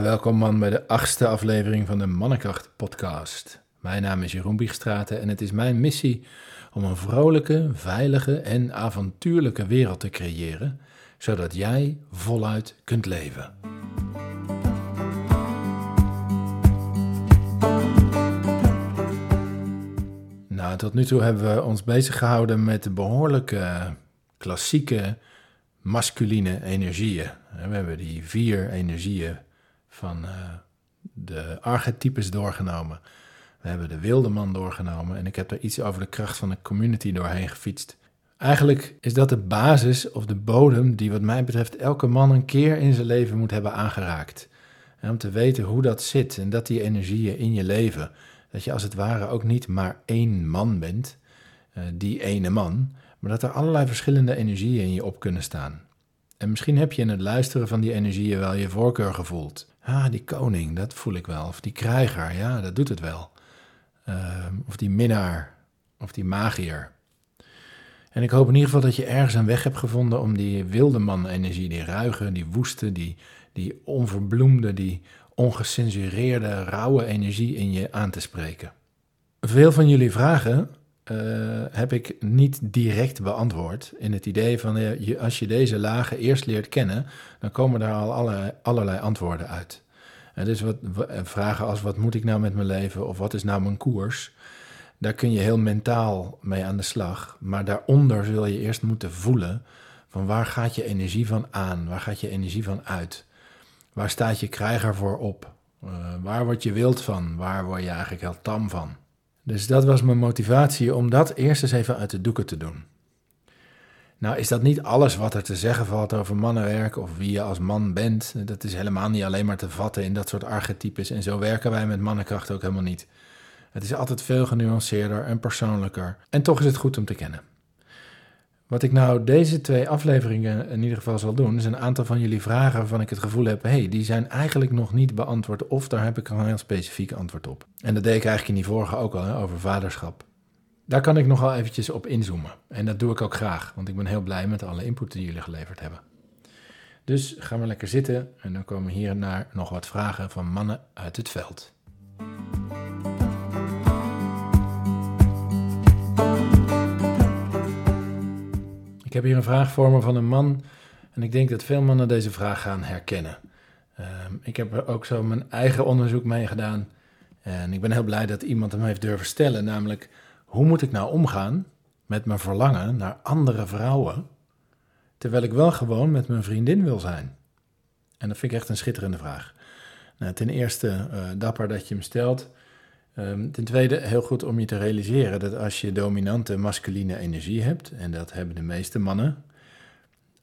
Welkom man bij de achtste aflevering van de Mannenkracht podcast. Mijn naam is Jeroen Biegstraten en het is mijn missie om een vrolijke, veilige en avontuurlijke wereld te creëren, zodat jij voluit kunt leven. Nou, tot nu toe hebben we ons bezig gehouden met de behoorlijke klassieke masculine energieën. We hebben die vier energieën van uh, de archetypes doorgenomen. We hebben de wilde man doorgenomen en ik heb er iets over de kracht van de community doorheen gefietst. Eigenlijk is dat de basis of de bodem die wat mij betreft elke man een keer in zijn leven moet hebben aangeraakt. Om te weten hoe dat zit en dat die energieën in je leven, dat je als het ware ook niet maar één man bent, uh, die ene man, maar dat er allerlei verschillende energieën in je op kunnen staan. En misschien heb je in het luisteren van die energieën wel je voorkeur gevoeld. Ah, die koning, dat voel ik wel. Of die krijger, ja, dat doet het wel. Uh, of die minnaar, of die magier. En ik hoop in ieder geval dat je ergens een weg hebt gevonden om die wilde man-energie, die ruige, die woeste, die, die onverbloemde, die ongecensureerde, rauwe energie in je aan te spreken. Veel van jullie vragen heb ik niet direct beantwoord. In het idee van uh, je, als je deze lagen eerst leert kennen, dan komen daar al allerlei, allerlei antwoorden uit. En dus wat, vragen als wat moet ik nou met mijn leven of wat is nou mijn koers, daar kun je heel mentaal mee aan de slag. Maar daaronder zul je eerst moeten voelen van waar gaat je energie van aan, waar gaat je energie van uit, waar staat je krijger voor op, waar word je wild van, waar word je eigenlijk heel tam van. Dus dat was mijn motivatie om dat eerst eens even uit de doeken te doen. Nou is dat niet alles wat er te zeggen valt over mannenwerk of wie je als man bent. Dat is helemaal niet alleen maar te vatten in dat soort archetypes en zo werken wij met mannenkracht ook helemaal niet. Het is altijd veel genuanceerder en persoonlijker en toch is het goed om te kennen. Wat ik nou deze twee afleveringen in ieder geval zal doen, is een aantal van jullie vragen waarvan ik het gevoel heb, hey, die zijn eigenlijk nog niet beantwoord of daar heb ik een heel specifiek antwoord op. En dat deed ik eigenlijk in die vorige ook al, hè, over vaderschap. Daar kan ik nogal eventjes op inzoomen. En dat doe ik ook graag, want ik ben heel blij met alle input die jullie geleverd hebben. Dus gaan we lekker zitten en dan komen hier naar nog wat vragen van mannen uit het veld. Ik heb hier een vraag voor me van een man en ik denk dat veel mannen deze vraag gaan herkennen. Um, ik heb er ook zo mijn eigen onderzoek mee gedaan en ik ben heel blij dat iemand hem heeft durven stellen, namelijk hoe moet ik nou omgaan met mijn verlangen naar andere vrouwen, terwijl ik wel gewoon met mijn vriendin wil zijn? En dat vind ik echt een schitterende vraag. Nou, ten eerste, uh, dapper dat je hem stelt. Um, ten tweede, heel goed om je te realiseren dat als je dominante masculine energie hebt, en dat hebben de meeste mannen,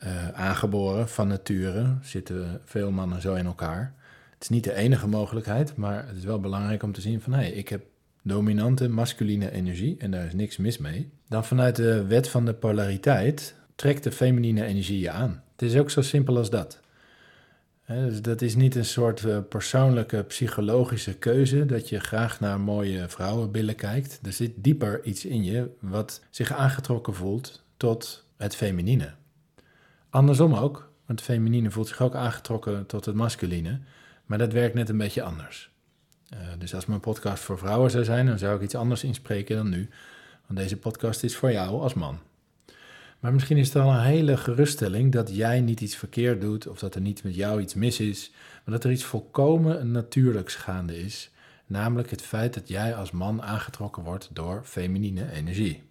uh, aangeboren van nature, zitten veel mannen zo in elkaar. Het is niet de enige mogelijkheid, maar het is wel belangrijk om te zien van hé, hey, ik heb dominante masculine energie en daar is niks mis mee. Dan vanuit de wet van de polariteit trekt de feminine energie je aan. Het is ook zo simpel als dat dus dat is niet een soort uh, persoonlijke psychologische keuze dat je graag naar mooie vrouwenbillen kijkt. Er zit dieper iets in je wat zich aangetrokken voelt tot het feminine. Andersom ook, want het feminine voelt zich ook aangetrokken tot het masculine, maar dat werkt net een beetje anders. Uh, dus als mijn podcast voor vrouwen zou zijn, dan zou ik iets anders inspreken dan nu. Want deze podcast is voor jou als man. Maar misschien is het al een hele geruststelling dat jij niet iets verkeerd doet of dat er niet met jou iets mis is, maar dat er iets volkomen natuurlijks gaande is, namelijk het feit dat jij als man aangetrokken wordt door feminine energie.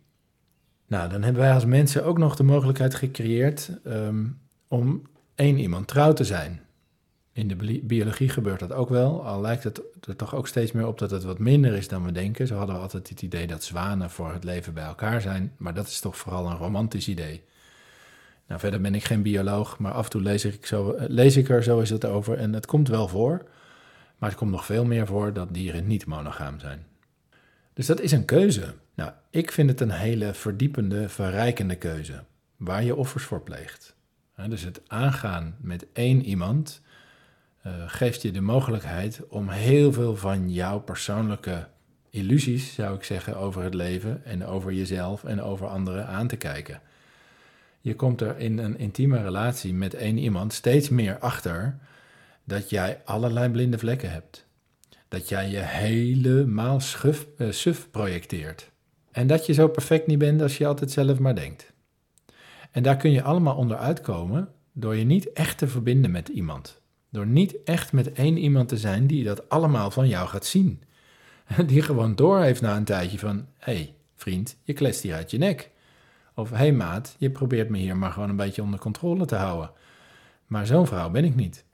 Nou, dan hebben wij als mensen ook nog de mogelijkheid gecreëerd um, om één iemand trouw te zijn. In de biologie gebeurt dat ook wel, al lijkt het er toch ook steeds meer op dat het wat minder is dan we denken. Zo hadden we altijd het idee dat zwanen voor het leven bij elkaar zijn, maar dat is toch vooral een romantisch idee. Nou, verder ben ik geen bioloog, maar af en toe lees ik, zo, ik er zo is het over en het komt wel voor. Maar het komt nog veel meer voor dat dieren niet monogaam zijn. Dus dat is een keuze. Nou, ik vind het een hele verdiepende, verrijkende keuze, waar je offers voor pleegt. Dus het aangaan met één iemand geeft je de mogelijkheid om heel veel van jouw persoonlijke illusies, zou ik zeggen, over het leven en over jezelf en over anderen aan te kijken. Je komt er in een intieme relatie met één iemand steeds meer achter dat jij allerlei blinde vlekken hebt. Dat jij je helemaal schuf, uh, suf projecteert. En dat je zo perfect niet bent als je altijd zelf maar denkt. En daar kun je allemaal onder uitkomen door je niet echt te verbinden met iemand. Door niet echt met één iemand te zijn die dat allemaal van jou gaat zien. Die gewoon door heeft na een tijdje van: hé hey, vriend, je kletst hier uit je nek. Of hé hey, maat, je probeert me hier maar gewoon een beetje onder controle te houden. Maar zo'n vrouw ben ik niet.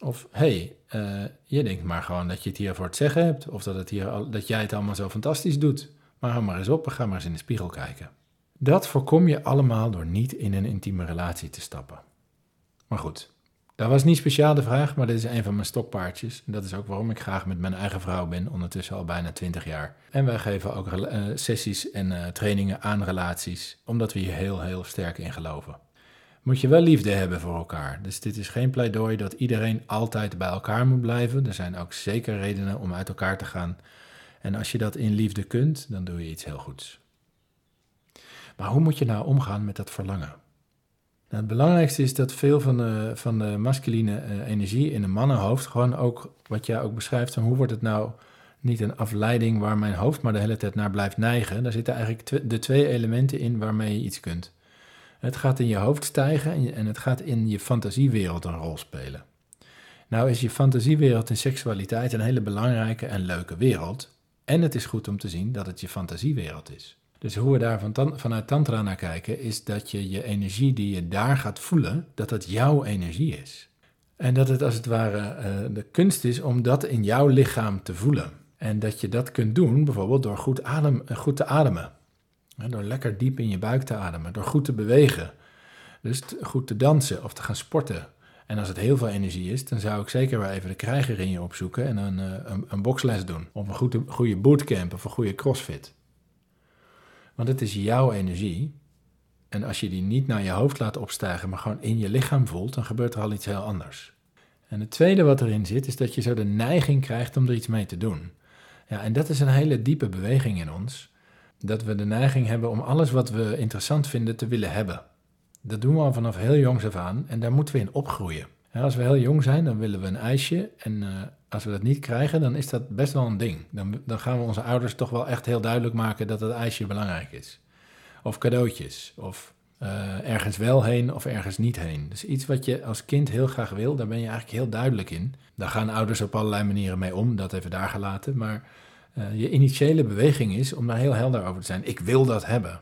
Of hé, hey, uh, je denkt maar gewoon dat je het hier voor het zeggen hebt. Of dat, het hier, dat jij het allemaal zo fantastisch doet. Maar hou maar eens op en ga maar eens in de spiegel kijken. Dat voorkom je allemaal door niet in een intieme relatie te stappen. Maar goed, dat was niet speciaal de vraag, maar dit is een van mijn stokpaardjes. En dat is ook waarom ik graag met mijn eigen vrouw ben, ondertussen al bijna 20 jaar. En wij geven ook uh, sessies en uh, trainingen aan relaties, omdat we hier heel, heel sterk in geloven. Moet je wel liefde hebben voor elkaar. Dus dit is geen pleidooi dat iedereen altijd bij elkaar moet blijven. Er zijn ook zeker redenen om uit elkaar te gaan. En als je dat in liefde kunt, dan doe je iets heel goeds. Maar hoe moet je nou omgaan met dat verlangen? Nou, het belangrijkste is dat veel van de, van de masculine uh, energie in een mannenhoofd, gewoon ook wat jij ook beschrijft, van hoe wordt het nou niet een afleiding waar mijn hoofd maar de hele tijd naar blijft neigen. Daar zitten eigenlijk de twee elementen in waarmee je iets kunt. Het gaat in je hoofd stijgen en het gaat in je fantasiewereld een rol spelen. Nou is je fantasiewereld in seksualiteit een hele belangrijke en leuke wereld. En het is goed om te zien dat het je fantasiewereld is. Dus hoe we daar van vanuit Tantra naar kijken, is dat je je energie die je daar gaat voelen, dat dat jouw energie is. En dat het als het ware uh, de kunst is om dat in jouw lichaam te voelen. En dat je dat kunt doen bijvoorbeeld door goed, adem, eh, goed te ademen. Door lekker diep in je buik te ademen, door goed te bewegen. Dus goed te dansen of te gaan sporten. En als het heel veel energie is, dan zou ik zeker wel even de krijger in je opzoeken en een, eh, een, een boxles doen. Of een goede, goede bootcamp of een goede crossfit. Want het is jouw energie. En als je die niet naar je hoofd laat opstijgen, maar gewoon in je lichaam voelt, dan gebeurt er al iets heel anders. En het tweede wat erin zit, is dat je zo de neiging krijgt om er iets mee te doen. Ja, en dat is een hele diepe beweging in ons. Dat we de neiging hebben om alles wat we interessant vinden te willen hebben. Dat doen we al vanaf heel jongs af aan en daar moeten we in opgroeien. Als we heel jong zijn, dan willen we een ijsje. En uh, als we dat niet krijgen, dan is dat best wel een ding. Dan, dan gaan we onze ouders toch wel echt heel duidelijk maken dat het ijsje belangrijk is. Of cadeautjes, of uh, ergens wel heen of ergens niet heen. Dus iets wat je als kind heel graag wil, daar ben je eigenlijk heel duidelijk in. Daar gaan ouders op allerlei manieren mee om, dat even daar gelaten. Maar uh, je initiële beweging is om daar heel helder over te zijn. Ik wil dat hebben.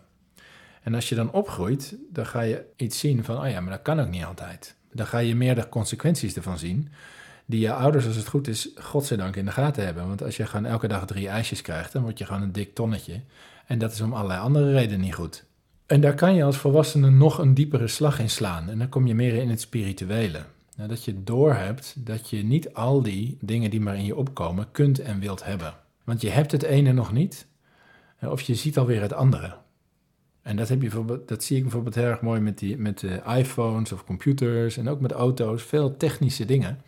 En als je dan opgroeit, dan ga je iets zien van, oh ja, maar dat kan ook niet altijd. Dan ga je meer de consequenties ervan zien, die je ouders, als het goed is, godzijdank in de gaten hebben. Want als je gewoon elke dag drie ijsjes krijgt, dan word je gewoon een dik tonnetje. En dat is om allerlei andere redenen niet goed. En daar kan je als volwassene nog een diepere slag in slaan. En dan kom je meer in het spirituele. Nou, dat je doorhebt dat je niet al die dingen die maar in je opkomen kunt en wilt hebben. Want je hebt het ene nog niet, of je ziet alweer het andere. En dat, heb je dat zie ik bijvoorbeeld heel erg mooi met, die, met de iPhones of computers en ook met auto's. Veel technische dingen.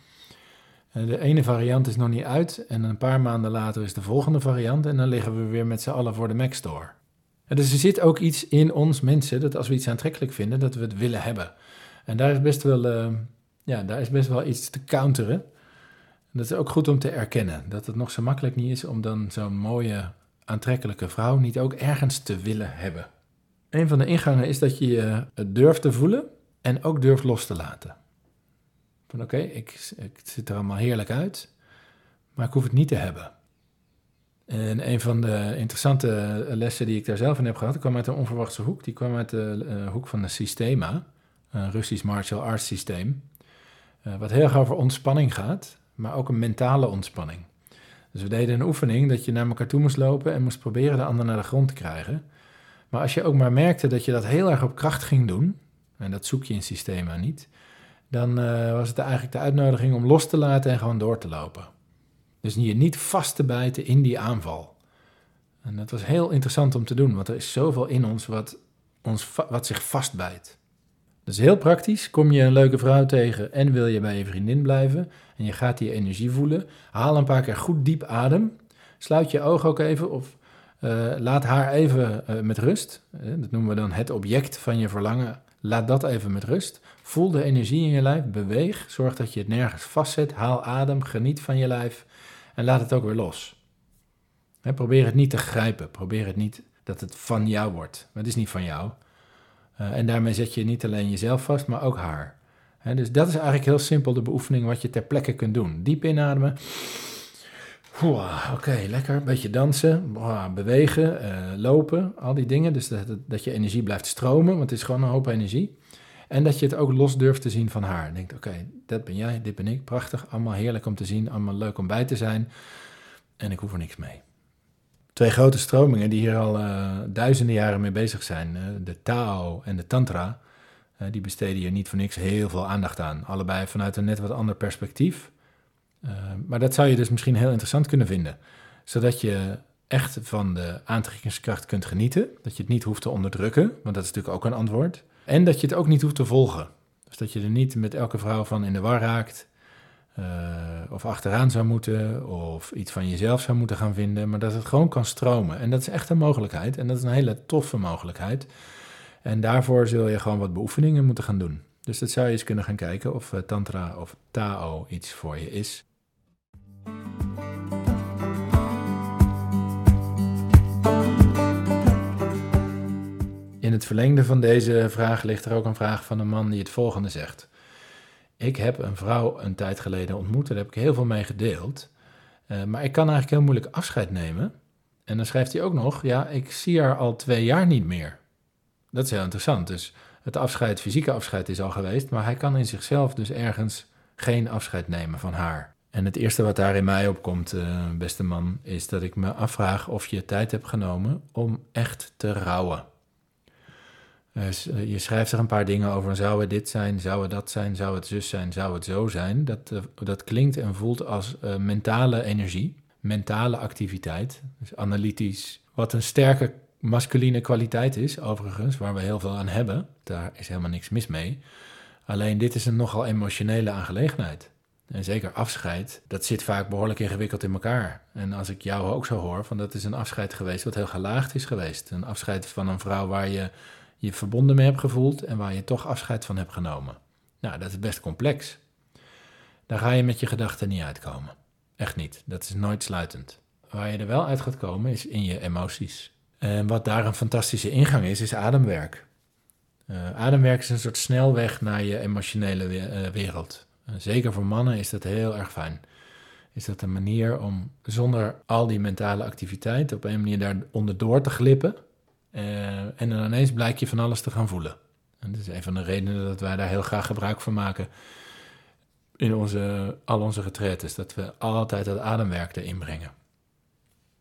De ene variant is nog niet uit en een paar maanden later is de volgende variant en dan liggen we weer met z'n allen voor de Mac Store. En dus er zit ook iets in ons mensen dat als we iets aantrekkelijk vinden, dat we het willen hebben. En daar is best wel, uh, ja, daar is best wel iets te counteren. En dat is ook goed om te erkennen, dat het nog zo makkelijk niet is om dan zo'n mooie, aantrekkelijke vrouw niet ook ergens te willen hebben. Een van de ingangen is dat je het durft te voelen en ook durft los te laten. Van oké, ik, ik zit er allemaal heerlijk uit, maar ik hoef het niet te hebben. En een van de interessante lessen die ik daar zelf in heb gehad, kwam uit een onverwachte hoek. Die kwam uit de uh, hoek van de Systema, een Russisch martial arts systeem. Uh, wat heel erg over ontspanning gaat, maar ook een mentale ontspanning. Dus we deden een oefening dat je naar elkaar toe moest lopen en moest proberen de ander naar de grond te krijgen. Maar als je ook maar merkte dat je dat heel erg op kracht ging doen, en dat zoek je in Systema niet, dan uh, was het eigenlijk de uitnodiging om los te laten en gewoon door te lopen. Dus je niet vast te bijten in die aanval. En dat was heel interessant om te doen, want er is zoveel in ons wat, ons wat zich vastbijt. Dus heel praktisch, kom je een leuke vrouw tegen en wil je bij je vriendin blijven en je gaat die energie voelen, haal een paar keer goed diep adem, sluit je ogen ook even of Eh, laat haar even eh, met rust. dat noemen we dan het object van je verlangen. Laat dat even met rust. Voel de energie in je lijf, beweeg. Zorg dat je het nergens vastzet. Haal adem, geniet van je lijf en laat het ook weer los. probeer het niet te grijpen. Probeer het niet dat het van jou wordt. Het is niet van jou. en daarmee zet je niet alleen jezelf vast, maar ook haar dus dat is eigenlijk heel simpel de beoefening wat je ter plekke kunt doen. Diep inademen. Oké, lekker. Een beetje dansen, bewegen, uh, lopen, al die dingen. Dus dat, dat je energie blijft stromen, want het is gewoon een hoop energie. En dat je het ook los durft te zien van haar. Denkt, oké, dat ben jij, dit ben ik. Prachtig, allemaal heerlijk om te zien, allemaal leuk om bij te zijn. En ik hoef er niks mee. Twee grote stromingen die hier al uh, duizenden jaren mee bezig zijn. Uh, de Tao en de Tantra die besteden hier niet voor niks heel veel aandacht aan. Allebei vanuit een net wat ander perspectief. Eh, maar dat zou je dus misschien heel interessant kunnen vinden. Zodat je echt van de aantrekkingskracht kunt genieten. Dat je het niet hoeft te onderdrukken, want dat is natuurlijk ook een antwoord. En dat je het ook niet hoeft te volgen. Dus dat je er niet met elke vrouw van in de war raakt. Uh, of achteraan zou moeten, of iets van jezelf zou moeten gaan vinden, maar dat het gewoon kan stromen. En dat is echt een mogelijkheid. En dat is een hele toffe mogelijkheid. En daarvoor zul je gewoon wat beoefeningen moeten gaan doen. Dus dat zou je eens kunnen gaan kijken of eh, Tantra of Tao iets voor je is. Het verlengde van deze vraag ligt er ook een vraag van een man die het volgende zegt. Ik heb een vrouw een tijd geleden ontmoet, daar heb ik heel veel mee gedeeld. Uh, maar ik kan eigenlijk heel moeilijk afscheid nemen. En dan schrijft hij ook nog, ja, ik zie haar al twee jaar niet meer. Dat is heel interessant. Dus het afscheid, fysieke afscheid is al geweest, maar hij kan in zichzelf dus ergens geen afscheid nemen van haar. En het eerste wat daar in mij opkomt, uh, beste man, is dat ik me afvraag of je tijd hebt genomen om echt te rouwen. Dus, je schrijft er een paar dingen over. Zou het dit zijn? Zou het dat zijn? Zou het zus zijn? Zou het zo zijn? Dat, dat klinkt en voelt als mentale energie, mentale activiteit. Dus analytisch. Wat een sterke masculine kwaliteit is, overigens, waar we heel veel aan hebben. Daar is helemaal niks mis mee. Alleen dit is een nogal emotionele aangelegenheid. En zeker afscheid, dat zit vaak behoorlijk ingewikkeld in elkaar. En als ik jou ook zo hoor, van dat is een afscheid geweest wat heel gelaagd is geweest. Een afscheid van een vrouw waar je je verbonden mee hebt gevoeld en waar je toch afscheid van hebt genomen. Nou, dat is best complex. Daar ga je met je gedachten niet uitkomen. Echt niet. Dat is nooit sluitend. Waar je er wel uit gaat komen is in je emoties. En wat daar een fantastische ingang is, is ademwerk. Uh, ademwerk is een soort snelweg naar je emotionele eh, wereld. Uh, zeker voor mannen is dat heel erg fijn. Is dat een manier om zonder al die mentale activiteit op een manier daar onderdoor te glippen. En dan ineens blijkt je van alles te gaan voelen. En dat is een van de redenen dat wij daar heel graag gebruik van maken in onze, al onze retretes. Dat we altijd dat ademwerk erin brengen.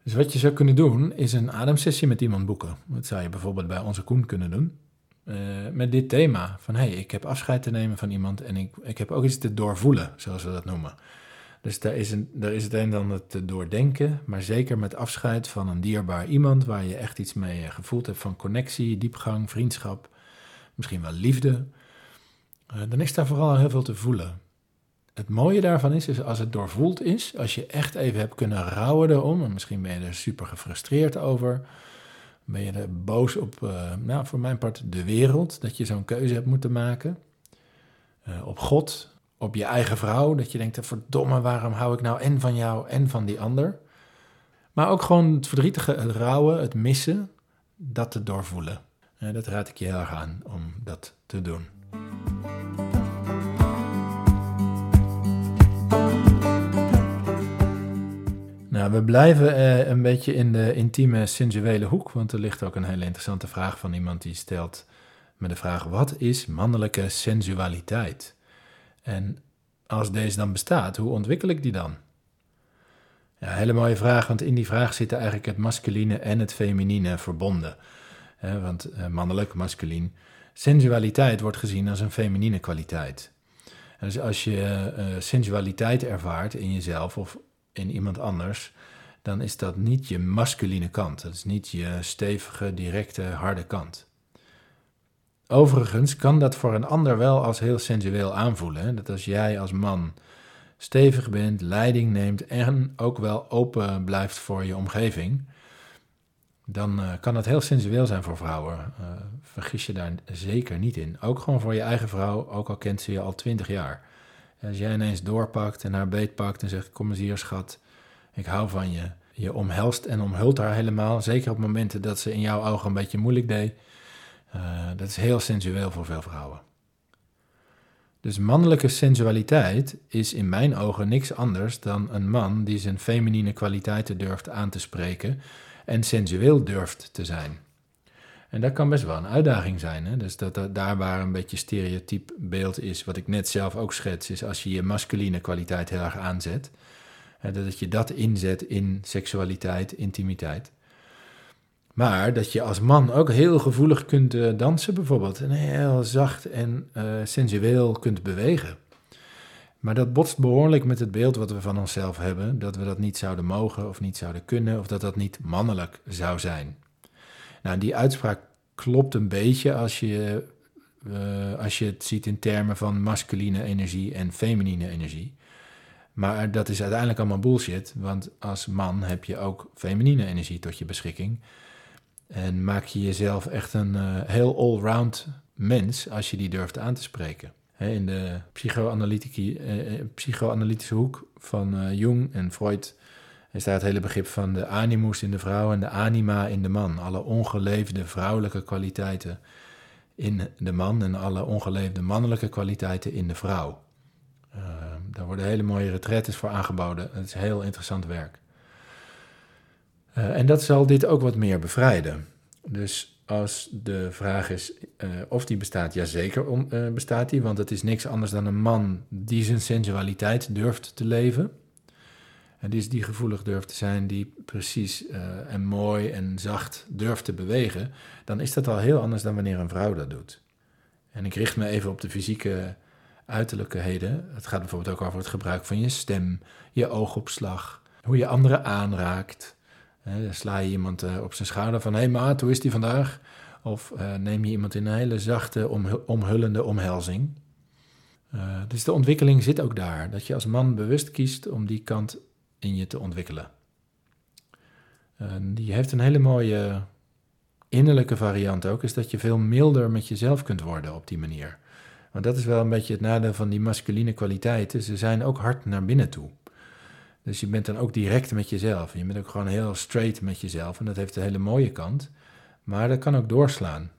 Dus wat je zou kunnen doen, is een ademsessie met iemand boeken. Dat zou je bijvoorbeeld bij onze Koen kunnen doen. Uh, met dit thema van hé, hey, ik heb afscheid te nemen van iemand en ik, ik heb ook iets te doorvoelen, zoals we dat noemen. Dus daar is, een, daar is het een dan het doordenken, maar zeker met afscheid van een dierbaar iemand waar je echt iets mee eh, gevoeld hebt van connectie, diepgang, vriendschap, misschien wel liefde. Uh, dan is daar vooral heel veel te voelen. Het mooie daarvan is, is als het doorvoeld is, als je echt even hebt kunnen rouwen erom, en misschien ben je er super gefrustreerd over, ben je er boos op, uh, nou voor mijn part, de wereld, dat je zo'n keuze hebt moeten maken, op God, op je eigen vrouw, dat je denkt, verdomme, waarom hou ik nou en van jou en van die ander? Maar ook gewoon het verdrietige, het rouwen, het missen, dat te doorvoelen. Uh, dat raad ik je heel erg aan om dat te doen. Nou, we blijven eh, een beetje in de intieme, sensuele hoek, want er ligt ook een hele interessante vraag van iemand die stelt met de vraag: wat is mannelijke sensualiteit? En als deze dan bestaat, hoe ontwikkel ik die dan? Ja, hele mooie vraag, want in die vraag zitten eigenlijk het masculine en het feminine verbonden. want uh, mannelijk, masculin. Sensualiteit wordt gezien als een feminine kwaliteit. dus als je uh, sensualiteit ervaart in jezelf of in iemand anders, dan is dat niet je masculine kant. Dat is niet je stevige, directe, harde kant. Overigens kan dat voor een ander wel als heel sensueel aanvoelen. Dat als jij als man stevig bent, leiding neemt en ook wel open blijft voor je omgeving, dan uh, kan het heel sensueel zijn voor vrouwen. Uh, vergis je daar zeker niet in. Ook gewoon voor je eigen vrouw, ook al kent ze je al twintig jaar. Als jij ineens doorpakt en haar beet pakt en zegt: Kom eens hier, schat, ik hou van je. Je omhelst en omhult haar helemaal. Zeker op momenten dat ze in jouw ogen een beetje moeilijk deed. Uh, dat is heel sensueel voor veel vrouwen. Dus mannelijke sensualiteit is in mijn ogen niks anders dan een man die zijn feminine kwaliteiten durft aan te spreken en sensueel durft te zijn. En dat kan best wel een uitdaging zijn. Hè? Dus dat, dat, daar waar een beetje stereotyp beeld is, wat ik net zelf ook schets, is als je je masculine kwaliteit heel erg aanzet. Hè, dat je dat inzet in seksualiteit, intimiteit. Maar dat je als man ook heel gevoelig kunt uh, dansen, bijvoorbeeld. En heel zacht en uh, sensueel kunt bewegen. Maar dat botst behoorlijk met het beeld wat we van onszelf hebben: dat we dat niet zouden mogen of niet zouden kunnen, of dat dat niet mannelijk zou zijn. Nou, die uitspraak klopt een beetje als je, uh, als je het ziet in termen van masculine energie en feminine energie. Maar dat is uiteindelijk allemaal bullshit, want als man heb je ook feminine energie tot je beschikking. En maak je jezelf echt een uh, heel allround mens als je die durft aan te spreken. in de uh, psychoanalytische hoek van Jung en Freud is daar het hele begrip van de animus in de vrouw en de anima in de man. Alle ongeleefde vrouwelijke kwaliteiten in de man en alle ongeleefde mannelijke kwaliteiten in de vrouw. daar worden hele mooie retretes voor aangeboden. Het is heel interessant werk. Uh, en dat zal dit ook wat meer bevrijden. Dus als de vraag is uh, of die bestaat, ja zeker om, uh, bestaat die, want het is niks anders dan een man die zijn sensualiteit durft te leven. En dus die gevoelig durft te zijn, die precies en mooi en zacht durft te bewegen, dan is dat al heel anders dan wanneer een vrouw dat doet. En ik richt me even op de fysieke uiterlijkheden. Het gaat bijvoorbeeld ook over het gebruik van je stem, je oogopslag, hoe je anderen aanraakt, sla je iemand eh, op zijn schouder van: hé hey maat, hoe is die vandaag? Of uh, neem je iemand in een hele zachte, omhullende omhelzing. Uh, dus de ontwikkeling zit ook daar. Dat je als man bewust kiest om die kant in je te ontwikkelen. die heeft een hele mooie innerlijke variant ook, is dat je veel milder met jezelf kunt worden op die manier. Want dat is wel een beetje het nadeel van die masculine kwaliteiten. Ze zijn ook hard naar binnen toe. Dus je bent dan ook direct met jezelf. Je bent ook gewoon heel straight met jezelf. En dat heeft een hele mooie kant. Maar dat kan ook doorslaan.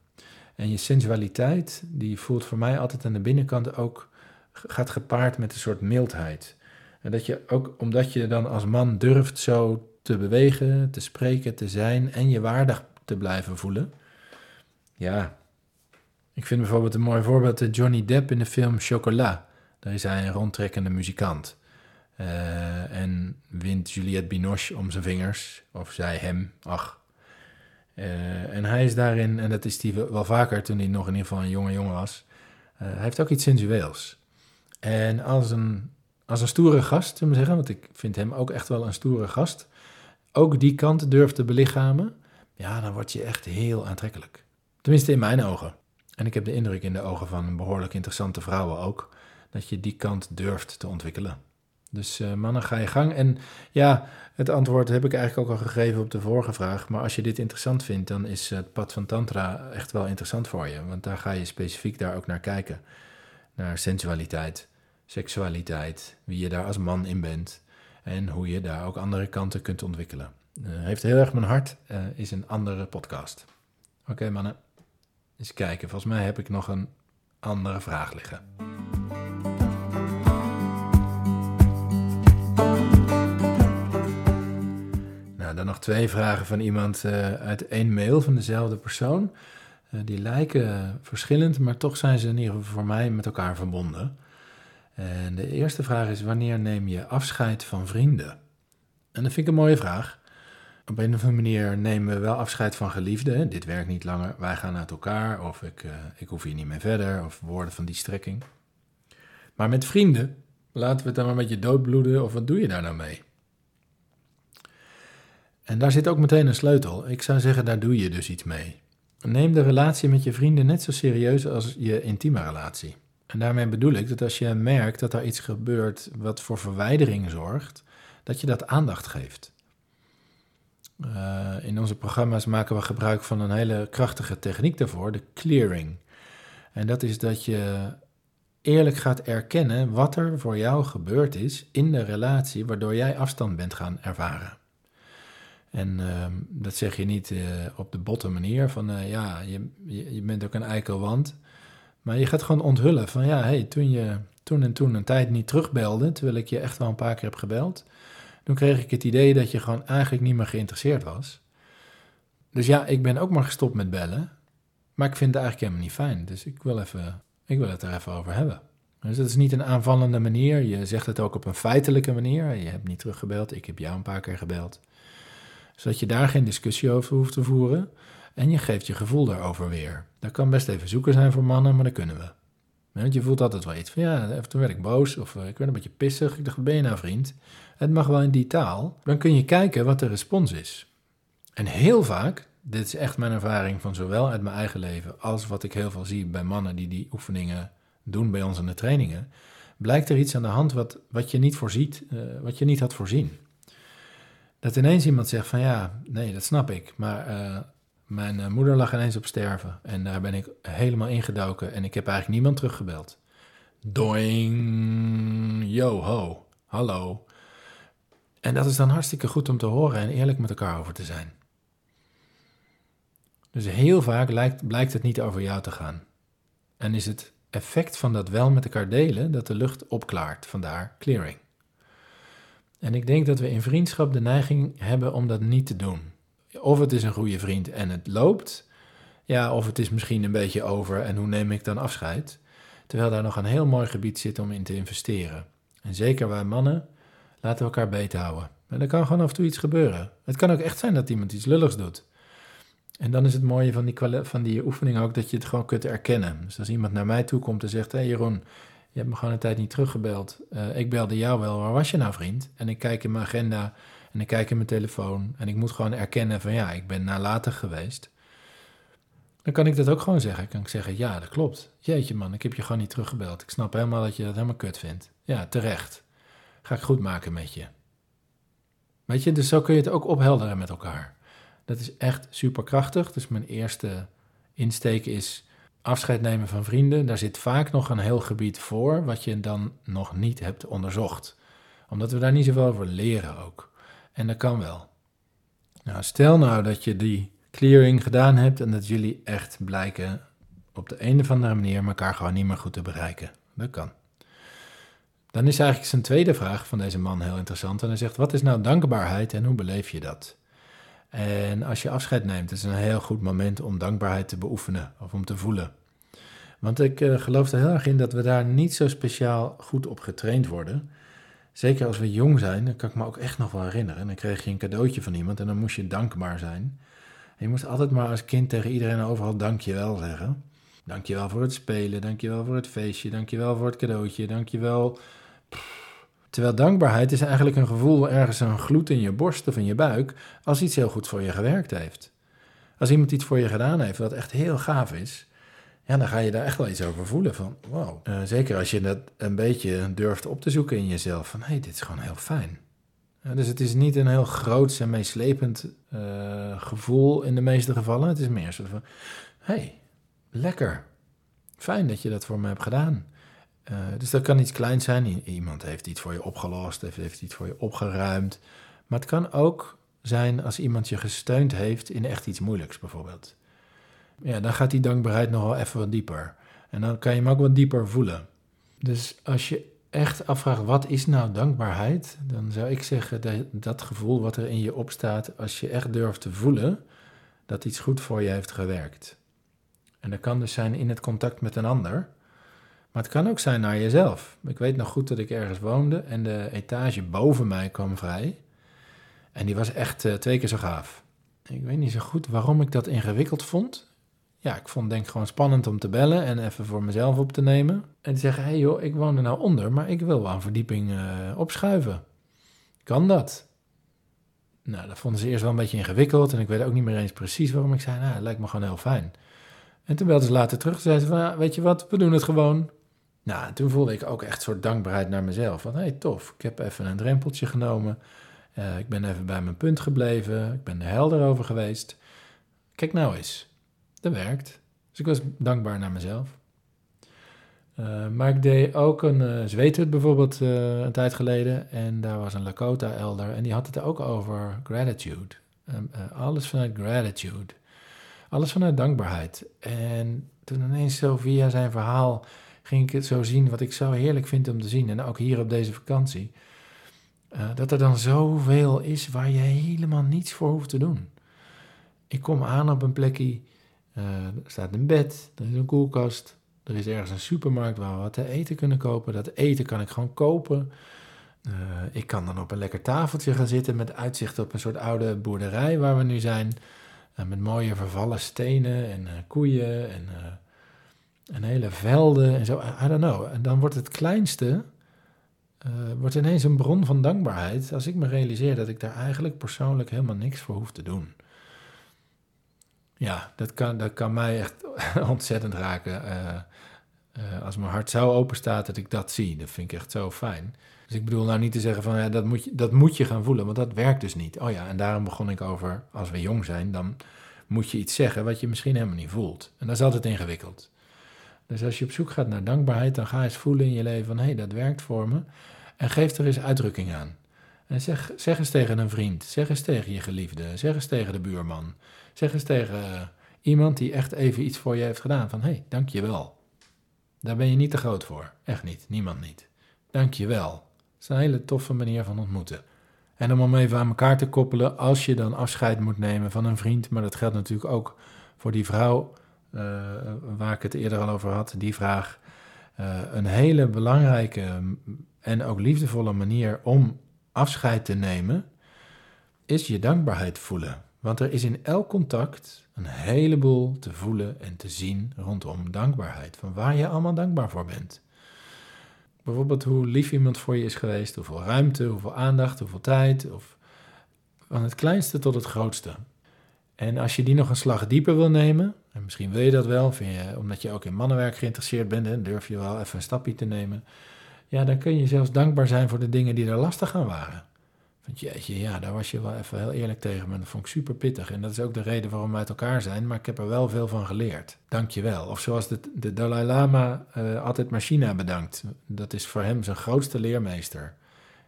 En je sensualiteit, die voelt voor mij altijd aan de binnenkant ook, gaat gepaard met een soort mildheid. En dat je ook, omdat je dan als man durft zo te bewegen, te spreken, te zijn en je waardig te blijven voelen. Ja, ik vind bijvoorbeeld een mooi voorbeeld Johnny Depp in de film Chocolat. Daar is hij een rondtrekkende muzikant. Uh, en wint Juliette Binoche om zijn vingers, of zij hem, ach. Uh, en hij is daarin, en dat is hij wel vaker toen hij nog in ieder geval een jonge jongen was, uh, hij heeft ook iets sensueels. En als een, als een stoere gast, zullen we zeggen, want ik vind hem ook echt wel een stoere gast, ook die kant durft te belichamen, ja, dan word je echt heel aantrekkelijk. Tenminste in mijn ogen. En ik heb de indruk in de ogen van behoorlijk interessante vrouwen ook, dat je die kant durft te ontwikkelen. Dus uh, mannen, ga je gang. En ja, het antwoord heb ik eigenlijk ook al gegeven op de vorige vraag. Maar als je dit interessant vindt, dan is het pad van Tantra echt wel interessant voor je. Want daar ga je specifiek daar ook naar kijken. Naar sensualiteit, seksualiteit, wie je daar als man in bent. En hoe je daar ook andere kanten kunt ontwikkelen. Uh, heeft heel erg mijn hart, uh, is een andere podcast. Oké mannen, eens kijken. Volgens mij heb ik nog een andere vraag liggen. Dan nog twee vragen van iemand uh, uit één mail van dezelfde persoon. Uh, die lijken verschillend, maar toch zijn ze in ieder geval voor mij met elkaar verbonden. En de eerste vraag is: wanneer neem je afscheid van vrienden? En dat vind ik een mooie vraag. Op een of andere manier nemen we wel afscheid van geliefden. Dit werkt niet langer, wij gaan uit elkaar, of ik, uh, ik hoef hier niet meer verder, of woorden van die strekking. Maar met vrienden, laten we het dan maar met je doodbloeden, of wat doe je daar nou mee? En daar zit ook meteen een sleutel. Ik zou zeggen, daar doe je dus iets mee. Neem de relatie met je vrienden net zo serieus als je intieme relatie. En daarmee bedoel ik dat als je merkt dat er iets gebeurt wat voor verwijdering zorgt, dat je dat aandacht geeft. Uh, in onze programma's maken we gebruik van een hele krachtige techniek daarvoor, de clearing. En dat is dat je eerlijk gaat erkennen wat er voor jou gebeurd is in de relatie waardoor jij afstand bent gaan ervaren. En uh, dat zeg je niet uh, op de botte manier van uh, ja, je, je, bent ook een eikelwand. Maar je gaat gewoon onthullen van ja, hey, toen je toen en toen een tijd niet terugbelde, terwijl ik je echt wel een paar keer heb gebeld, toen kreeg ik het idee dat je gewoon eigenlijk niet meer geïnteresseerd was. Dus ja, ik ben ook maar gestopt met bellen, maar ik vind het eigenlijk helemaal niet fijn. Dus ik wil, even, ik wil het er even over hebben. Dus dat is niet een aanvallende manier. Je zegt het ook op een feitelijke manier. Je hebt niet teruggebeld, ik heb jou een paar keer gebeld. Zodat je daar geen discussie over hoeft te voeren. En je geeft je gevoel daarover weer. Dat kan best even zoeken zijn voor mannen, maar dat kunnen we. Je voelt altijd wel iets van, ja, toen werd ik boos of eh, ik werd een beetje pissig. Ik dacht, ben je nou vriend? Het mag wel in die taal. Dan kun je kijken wat de respons is. En heel vaak, dit is echt mijn ervaring van zowel uit mijn eigen leven als wat ik heel veel zie bij mannen die die oefeningen doen bij ons in de trainingen, blijkt er iets aan de hand wat, wat je niet voorziet, uh, wat je niet had voorzien. Dat ineens iemand zegt van ja, nee, dat snap ik, maar uh, mijn uh, moeder lag ineens op sterven en daar ben ik helemaal ingedoken en ik heb eigenlijk niemand teruggebeld. Doing, yo ho, hallo. En dat is dan hartstikke goed om te horen en eerlijk met elkaar over te zijn. Dus heel vaak lijkt, blijkt het niet over jou te gaan. En is het effect van dat wel met elkaar delen dat de lucht opklaart, vandaar clearing. En ik denk dat we in vriendschap de neiging hebben om dat niet te doen. Of het is een goede vriend en het loopt, ja, of het is misschien een beetje over en hoe neem ik dan afscheid? Terwijl daar nog een heel mooi gebied zit om in te investeren. En zeker wij mannen, laten we elkaar beter houden. En er kan gewoon af en toe iets gebeuren. Het kan ook echt zijn dat iemand iets lulligs doet. En dan is het mooie van die, van die oefening ook dat je het gewoon kunt erkennen. Dus als iemand naar mij toe komt en zegt: Hé hey Jeroen, je hebt me gewoon een tijd niet teruggebeld. Uh, ik belde jou wel, waar was je nou, vriend? En ik kijk in mijn agenda en ik kijk in mijn telefoon. En ik moet gewoon erkennen: van ja, ik ben nalatig geweest. Dan kan ik dat ook gewoon zeggen. Ik kan zeggen: Ja, dat klopt. Jeetje, man, ik heb je gewoon niet teruggebeld. Ik snap helemaal dat je dat helemaal kut vindt. Ja, terecht. Ga ik goed maken met je. Weet je, dus zo kun je het ook ophelderen met elkaar. Dat is echt superkrachtig. Dus mijn eerste insteek is afscheid nemen van vrienden. Daar zit vaak nog een heel gebied voor wat je dan nog niet hebt onderzocht. Omdat we daar niet zoveel over leren ook. En dat kan wel. Nou, stel nou dat je die clearing gedaan hebt en dat jullie echt blijken op de een of andere manier elkaar gewoon niet meer goed te bereiken. Dat kan. Dan is eigenlijk zijn tweede vraag van deze man heel interessant. En hij zegt: Wat is nou dankbaarheid en hoe beleef je dat? En als je afscheid neemt, is een heel goed moment om dankbaarheid te beoefenen of om te voelen. Want ik uh, geloof er heel erg in dat we daar niet zo speciaal goed op getraind worden. Zeker als we jong zijn, dat kan ik me ook echt nog wel herinneren. Dan kreeg je een cadeautje van iemand en dan moest je dankbaar zijn. Je moest altijd maar als kind tegen iedereen overal dankjewel zeggen. Dankjewel voor het spelen, dankjewel voor het feestje, dankjewel voor het cadeautje, dankjewel... Pff, Terwijl dankbaarheid is eigenlijk een gevoel ergens een gloed in je borst of in je buik als iets heel goed voor je gewerkt heeft. Als iemand iets voor je gedaan heeft wat echt heel gaaf is, ja, dan ga je daar echt wel iets over voelen van wow. Uh, zeker als je dat een beetje durft op te zoeken in jezelf van hé, hey, dit is gewoon heel fijn. Uh, dus het is niet een heel groots en meeslepend uh, gevoel in de meeste gevallen. Het is meer zo van hé, hey, lekker. Fijn dat je dat voor me hebt gedaan. Uh, dus dat kan iets kleins zijn. Iemand heeft iets voor je opgelost, heeft, heeft iets voor je opgeruimd. Maar het kan ook zijn als iemand je gesteund heeft in echt iets moeilijks, bijvoorbeeld. Ja, dan gaat die dankbaarheid nog wel even wat dieper. En dan kan je hem ook wat dieper voelen. Dus als je echt afvraagt, wat is nou dankbaarheid? Dan zou ik zeggen, dat, dat gevoel wat er in je opstaat, als je echt durft te voelen dat iets goed voor je heeft gewerkt. En dat kan dus zijn in het contact met een ander maar het kan ook zijn naar jezelf. Ik weet nog goed dat ik ergens woonde en de etage boven mij kwam vrij. En die was echt uh, twee keer zo gaaf. Ik weet niet zo goed waarom ik dat ingewikkeld vond. Ja, ik vond denk gewoon spannend om te bellen en even voor mezelf op te nemen. En te zeggen, hé hey joh, ik woon er nou onder, maar ik wil wel een verdieping uh, opschuiven. Kan dat? Nou, dat vonden ze eerst wel een beetje ingewikkeld en ik weet ook niet meer eens precies waarom ik zei, nou, het lijkt me gewoon heel fijn. En toen belden ze later terug en zeiden ze ja, weet je wat, we doen het gewoon. Nou, toen voelde ik ook echt een soort dankbaarheid naar mezelf. Van, hé, hey, tof, ik heb even een drempeltje genomen. Eh, ik ben even bij mijn punt gebleven. Ik ben er helder over geweest. Kijk nou eens. Dat werkt. Dus ik was dankbaar naar mezelf. Uh, maar ik deed ook een uh, zweethut bijvoorbeeld een tijd geleden. En daar was een Lakota-elder. En die had het ook over gratitude. alles vanuit gratitude. Alles vanuit dankbaarheid. En toen ineens via zijn verhaal ging ik het zo zien wat ik zo heerlijk vind om te zien. En ook hier op deze vakantie. Uh, dat er dan zoveel is waar je helemaal niets voor hoeft te doen. Ik kom aan op een plekje, uh, er staat een bed, er is een koelkast, er is ergens een supermarkt waar we wat te eten kunnen kopen. Dat eten kan ik gewoon kopen. Uh, ik kan dan op een lekker tafeltje gaan zitten met uitzicht op een soort oude boerderij waar we nu zijn. met mooie vervallen stenen en koeien en, en hele velden en zo. I don't know. En dan wordt het kleinste uh, wordt ineens een bron van dankbaarheid als ik me realiseer dat ik daar eigenlijk persoonlijk helemaal niks voor hoef te doen. Ja, dat kan, dat kan mij echt ontzettend raken. Uh, uh, als mijn hart zo open staat dat ik dat zie, dat vind ik echt zo fijn. Dus ik bedoel nou niet te zeggen van ja, dat moet, je, dat moet je gaan voelen, want dat werkt dus niet. Oh ja, en daarom begon ik over, als we jong zijn, dan moet je iets zeggen wat je misschien helemaal niet voelt. En dat is altijd ingewikkeld. Dus als je op zoek gaat naar dankbaarheid, dan ga eens voelen in je leven van hé, hey, dat werkt voor me. En geef er eens uitdrukking aan. En zeg, zeg eens tegen een vriend, zeg eens tegen je geliefde, zeg eens tegen de buurman, zeg eens tegen uh, iemand die echt even iets voor je heeft gedaan. Van hé, hey, dank je wel. Daar ben je niet te groot voor. Echt niet, niemand niet. Dank je wel. Dat is een hele toffe manier van ontmoeten. En om hem even aan elkaar te koppelen, als je dan afscheid moet nemen van een vriend, maar dat geldt natuurlijk ook voor die vrouw waar ik het eerder al over had, die vraag. Uh, een hele belangrijke en ook liefdevolle manier om afscheid te nemen, is je dankbaarheid voelen. Want er is in elk contact een heleboel te voelen en te zien rondom dankbaarheid. Van waar je allemaal dankbaar voor bent. Bijvoorbeeld hoe lief iemand voor je is geweest, hoeveel ruimte, hoeveel aandacht, hoeveel tijd. Of van het kleinste tot het grootste. En als je die nog een slag dieper wil nemen, en misschien wil je dat wel, je, omdat je ook in mannenwerk geïnteresseerd bent, en durf je wel even een stapje te nemen. Ja, dan kun je zelfs dankbaar zijn voor de dingen die er lastig aan waren. Want jeetje, ja, daar was je wel even heel eerlijk tegen me. Dat vond ik super pittig. En dat is ook de reden waarom we uit elkaar zijn. Maar ik heb er wel veel van geleerd. Dank je wel. Of zoals de, de Dalai Lama uh, altijd Machina bedankt. Dat is voor hem zijn grootste leermeester.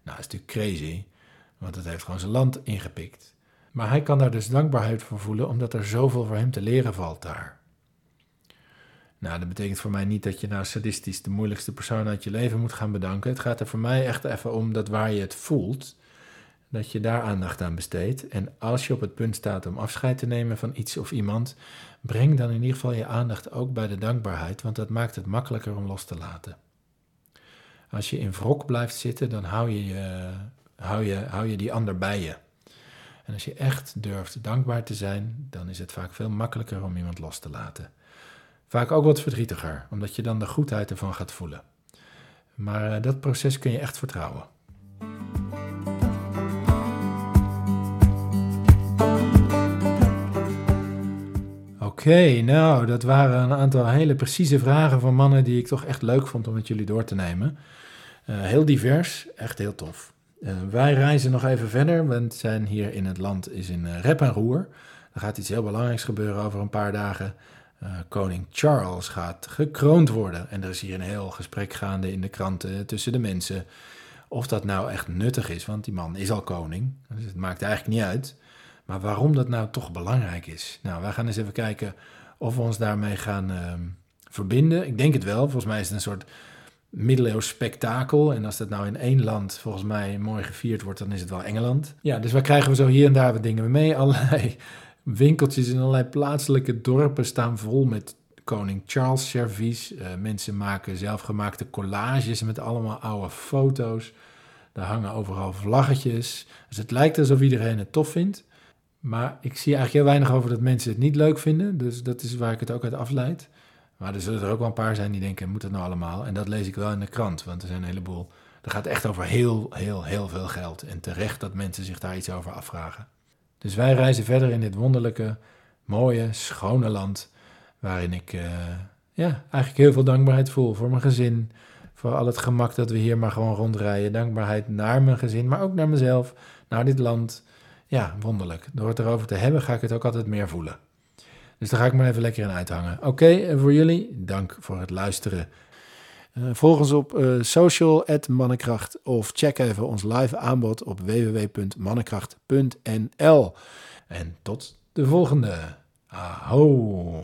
Nou, dat is natuurlijk crazy. Want het heeft gewoon zijn land ingepikt. Maar hij kan daar dus dankbaarheid voor voelen, omdat er zoveel voor hem te leren valt daar. Nou, dat betekent voor mij niet dat je nou sadistisch de moeilijkste persoon uit je leven moet gaan bedanken. Het gaat er voor mij echt even om dat waar je het voelt, dat je daar aandacht aan besteedt. En als je op het punt staat om afscheid te nemen van iets of iemand, breng dan in ieder geval je aandacht ook bij de dankbaarheid, want dat maakt het makkelijker om los te laten. Als je in wrok blijft zitten, dan hou je, hou je, hou je die ander bij je. En als je echt durft dankbaar te zijn, dan is het vaak veel makkelijker om iemand los te laten. Vaak ook wat verdrietiger, omdat je dan de goedheid ervan gaat voelen. Maar eh, dat proces kun je echt vertrouwen. Oké, nou, dat waren een aantal hele precieze vragen van mannen die ik toch echt leuk vond om met jullie door te nemen. Uh, heel divers, echt heel tof. Uh, wij reizen nog even verder, want zijn hier in het land is in uh, rep en roer. Er gaat iets heel belangrijks gebeuren over een paar dagen. Uh, koning Charles gaat gekroond worden. En er is hier een heel gesprek gaande in de kranten tussen de mensen. Of dat nou echt nuttig is, want die man is al koning. Dus het maakt eigenlijk niet uit. Maar waarom dat nou toch belangrijk is. Nou, wij gaan eens even kijken of we ons daarmee gaan uh, verbinden. Ik denk het wel. Volgens mij is het een soort middeleeuws spektakel. En als dat nou in één land volgens mij mooi gevierd wordt, dan is het wel Engeland. Ja, dus waar krijgen we zo hier en daar wat dingen mee? Allerlei winkeltjes in allerlei plaatselijke dorpen staan vol met koning Charles servies. Uh, mensen maken zelfgemaakte collages met allemaal oude foto's. Daar hangen overal vlaggetjes. Dus het lijkt alsof iedereen het tof vindt. Maar ik zie eigenlijk heel weinig over dat mensen het niet leuk vinden. Dus dat is waar ik het ook uit afleid. Maar er zullen er ook wel een paar zijn die denken, moet dat nou allemaal? En dat lees ik wel in de krant, want er zijn een heleboel... Er gaat echt over heel, heel, heel veel geld. En terecht dat mensen zich daar iets over afvragen. Dus wij reizen verder in dit wonderlijke, mooie, schone land... waarin ik uh, ja, eigenlijk heel veel dankbaarheid voel voor mijn gezin... Voor al het gemak dat we hier maar gewoon rondrijden. Dankbaarheid naar mijn gezin, maar ook naar mezelf, naar dit land. Ja, wonderlijk. Door het erover te hebben ga ik het ook altijd meer voelen. Dus daar ga ik maar even lekker in uithangen. Oké, en voor jullie, dank voor het luisteren. Uh, volg ons op uh, social, Mannenkracht, of check even ons live aanbod op www.mannenkracht.nl. En tot de volgende. Aho.